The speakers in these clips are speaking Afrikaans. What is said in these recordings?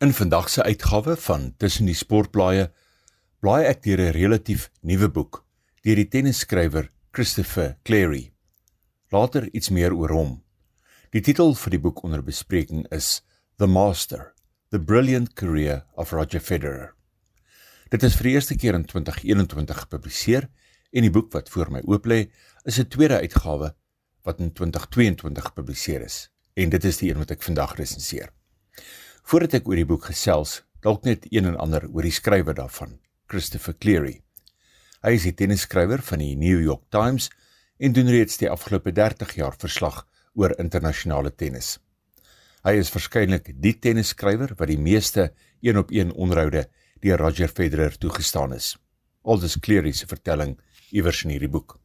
In vandag se uitgawe van Tussen die Sportblaaie blaai ek deur 'n relatief nuwe boek deur die tennisskrywer Christopher Clarey. Later iets meer oor hom. Die titel vir die boek onder bespreking is The Master: The Brilliant Career of Roger Federer. Dit is vir die eerste keer in 2021 gepubliseer en die boek wat voor my oop lê is 'n tweede uitgawe wat in 2022 gepubliseer is en dit is die een wat ek vandag resenseer. Voordat ek oor die boek gesels, dalk net een en ander oor die skrywer daarvan, Christopher Cleary. Hy is die tennisskrywer van die New York Times en doen reeds die afgelope 30 jaar verslag oor internasionale tennis. Hy is verskynlik die tennisskrywer wat die meeste een-op-een onderhoude deur Roger Federer toegestaan is. Aldus Cleary se vertelling iewers in hierdie boek.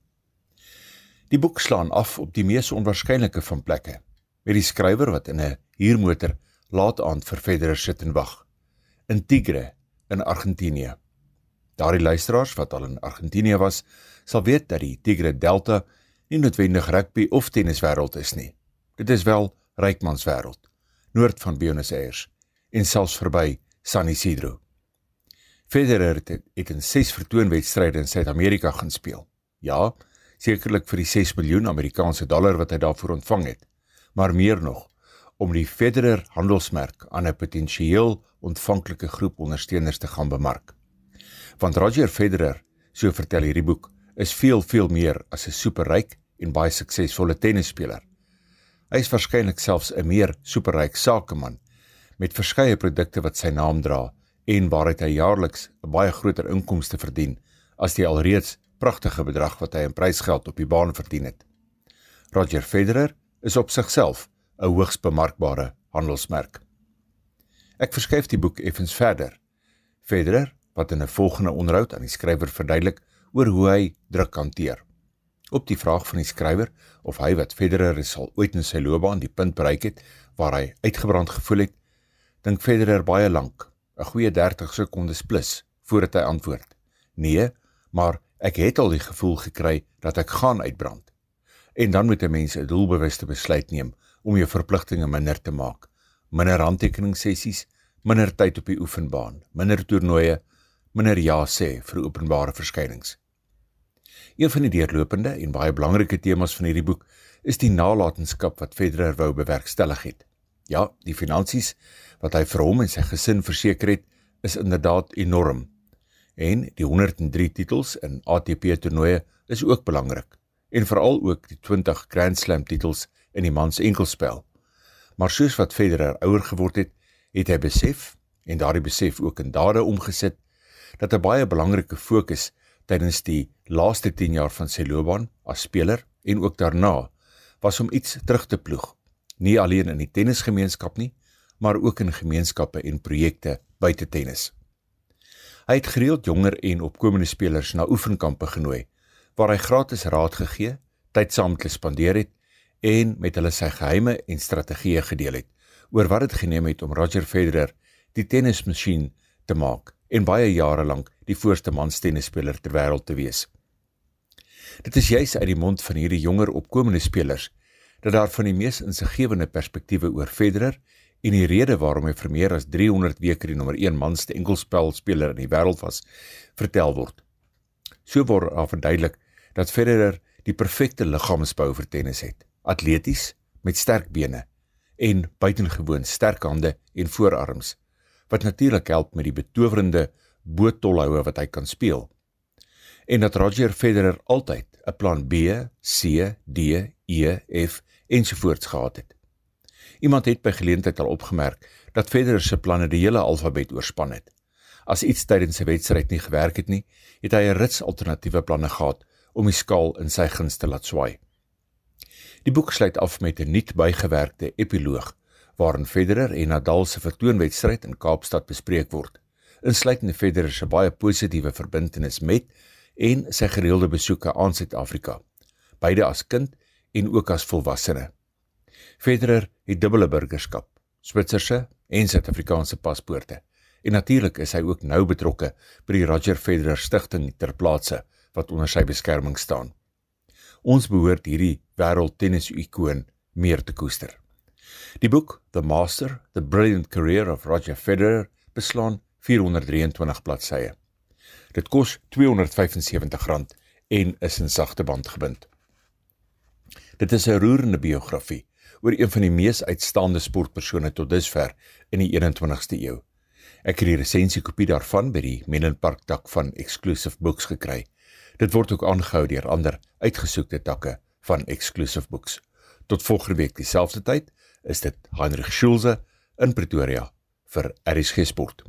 Die boek slaan af op die mees onwaarskynlike van plekke, met die skrywer wat in 'n huurmotor laat aand vir Federer sit en wag. In Tigre in Argentinië. Daardie luisteraars wat al in Argentinië was, sal weet dat die Tigre Delta nie noodwendig rugby of tenniswêreld is nie. Dit is wel rykmanswêreld, noord van Buenos Aires en selfs verby San Isidro. Federer het, het in 6 vertoonwedstryde in Suid-Amerika gaan speel. Ja, sekerlik vir die 6 miljoen Amerikaanse dollar wat hy daarvoor ontvang het, maar meer nog om die Federer handelsmerk aan 'n potensieel ontvanklike groep ondersteuners te gaan bemark. Want Roger Federer, so vertel hierdie boek, is veel veel meer as 'n superryk en baie suksesvolle tennisspeler. Hy is waarskynlik selfs 'n meer superryk sakeman met verskeie produkte wat sy naam dra en waaruit hy jaarliks 'n baie groter inkomste verdien as die alreeds pragtige bedrag wat hy in prysgeld op die baan verdien het. Roger Federer is op sigself 'n hoogs bemarkbare handelsmerk. Ek verskuif die boek effens verder. Federer wat in 'n volgende onderhoud aan die skrywer verduidelik oor hoe hy druk hanteer. Op die vraag van die skrywer of hy wat Federer sal ooit in sy loopbaan die punt bereik het waar hy uitgebrand gevoel het, dink Federer baie lank, 'n goeie 30 sekondes plus voordat hy antwoord. Nee, maar ek het al die gevoel gekry dat ek gaan uitbrand. En dan moet 'n mens 'n doelbewuste besluit neem om jou verpligtinge minder te maak. Minder handtekeningssessies, minder tyd op die oefenbaan, minder toernooie, minder ja sê vir openbare verskynings. Een van die deurlopende en baie belangrike temas van hierdie boek is die nalatenskap wat Federer wou bewerkstellig het. Ja, die finansies wat hy vir hom en sy gesin verseker het, is inderdaad enorm. En die 103 titels in ATP toernooie is ook belangrik en veral ook die 20 Grand Slam titels in die mans enkelspel. Maar soos wat Federer ouer geword het, het hy besef en daardie besef ook in dade omgesit dat 'n baie belangrike fokus tydens die laaste 10 jaar van sy loopbaan as speler en ook daarna was om iets terug te ploeg. Nie alleen in die tennisgemeenskap nie, maar ook in gemeenskappe en projekte buite tennis. Hy het gereeld jonger en opkomende spelers na oefenkampe genooi waar hy gratis raad gegee, tyd saam met hulle spandeer het en met hulle sy geheime en strategieë gedeel het oor wat dit geneem het om Roger Federer die tennismasjien te maak en baie jare lank die voorste manstennisspeler ter wêreld te wees. Dit is juis uit die mond van hierdie jonger opkomende spelers dat daar van die mees insiggewende perspektiewe oor Federer en die rede waarom hy vir meer as 300 weke die nommer 1 manste enkelspelspeler in die wêreld was, vertel word. So word daar verduidelik dat Federer die perfekte liggaamsbou vir tennis het atleties met sterk bene en buitengewoon sterk hande en voorarms wat natuurlik help met die betowerende bootolhoue wat hy kan speel. En dat Roger Federer altyd 'n plan B, C, D, E, F ensovoorts gehad het. Iemand het by geleentheid al opgemerk dat Federer se planne die hele alfabet oorspan het. As iets tydens 'n wedstryd nie gewerk het nie, het hy 'n rits alternatiewe planne gehad om die skaal in sy guns te laat swaai. Die boek sluit af met 'n nuut bygewerkte epiloog waarin Federer en Nadal se vertoonwedstryd in Kaapstad bespreek word. Insluitende Federer se baie positiewe verbintenis met en sy gereelde besoeke aan Suid-Afrika, beide as kind en ook as volwassene. Federer het dubbele burgerskap, Switserse en Suid-Afrikaanse paspoorte. En natuurlik is hy ook nou betrokke by die Roger Federer Stichting ter plaatse wat onder sy beskerming staan. Ons behoort hierdie wêreldtennis ikoon meer te koester. Die boek The Master: The Brilliant Career of Roger Federer beslaan 423 bladsye. Dit kos R275 en is in sagte band gebind. Dit is 'n roerende biografie oor een van die mees uitstaande sportpersone tot dusver in die 21ste eeu. Ek het die resensiekopie daarvan by die Menlyn Park tak van Exclusive Books gekry. Dit word ook aangehou deur ander uitgesoekte takke van Exclusive Books. Tot volgende week dieselfde tyd is dit Heinrich Schulze in Pretoria vir RSG Sport.